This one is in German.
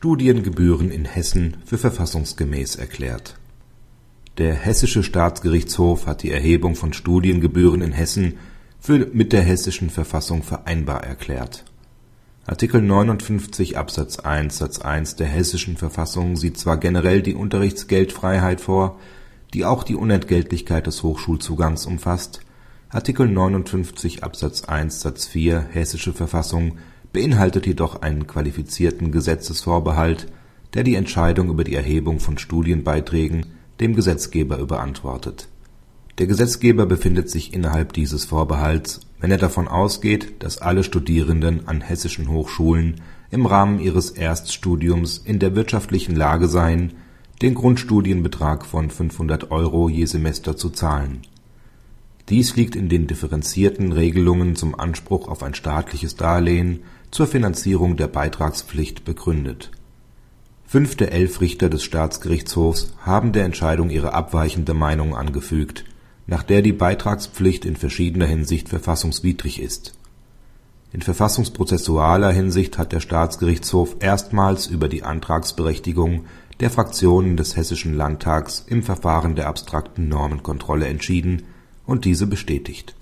Studiengebühren in Hessen für verfassungsgemäß erklärt. Der Hessische Staatsgerichtshof hat die Erhebung von Studiengebühren in Hessen für mit der hessischen Verfassung vereinbar erklärt. Artikel 59 Absatz 1 Satz 1 der hessischen Verfassung sieht zwar generell die Unterrichtsgeldfreiheit vor, die auch die Unentgeltlichkeit des Hochschulzugangs umfasst, Artikel 59 Absatz 1 Satz 4 Hessische Verfassung beinhaltet jedoch einen qualifizierten Gesetzesvorbehalt, der die Entscheidung über die Erhebung von Studienbeiträgen dem Gesetzgeber überantwortet. Der Gesetzgeber befindet sich innerhalb dieses Vorbehalts, wenn er davon ausgeht, dass alle Studierenden an hessischen Hochschulen im Rahmen ihres Erststudiums in der wirtschaftlichen Lage seien, den Grundstudienbetrag von 500 Euro je Semester zu zahlen. Dies liegt in den differenzierten Regelungen zum Anspruch auf ein staatliches Darlehen zur Finanzierung der Beitragspflicht begründet. Fünf der elf Richter des Staatsgerichtshofs haben der Entscheidung ihre abweichende Meinung angefügt, nach der die Beitragspflicht in verschiedener Hinsicht verfassungswidrig ist. In verfassungsprozessualer Hinsicht hat der Staatsgerichtshof erstmals über die Antragsberechtigung der Fraktionen des Hessischen Landtags im Verfahren der abstrakten Normenkontrolle entschieden und diese bestätigt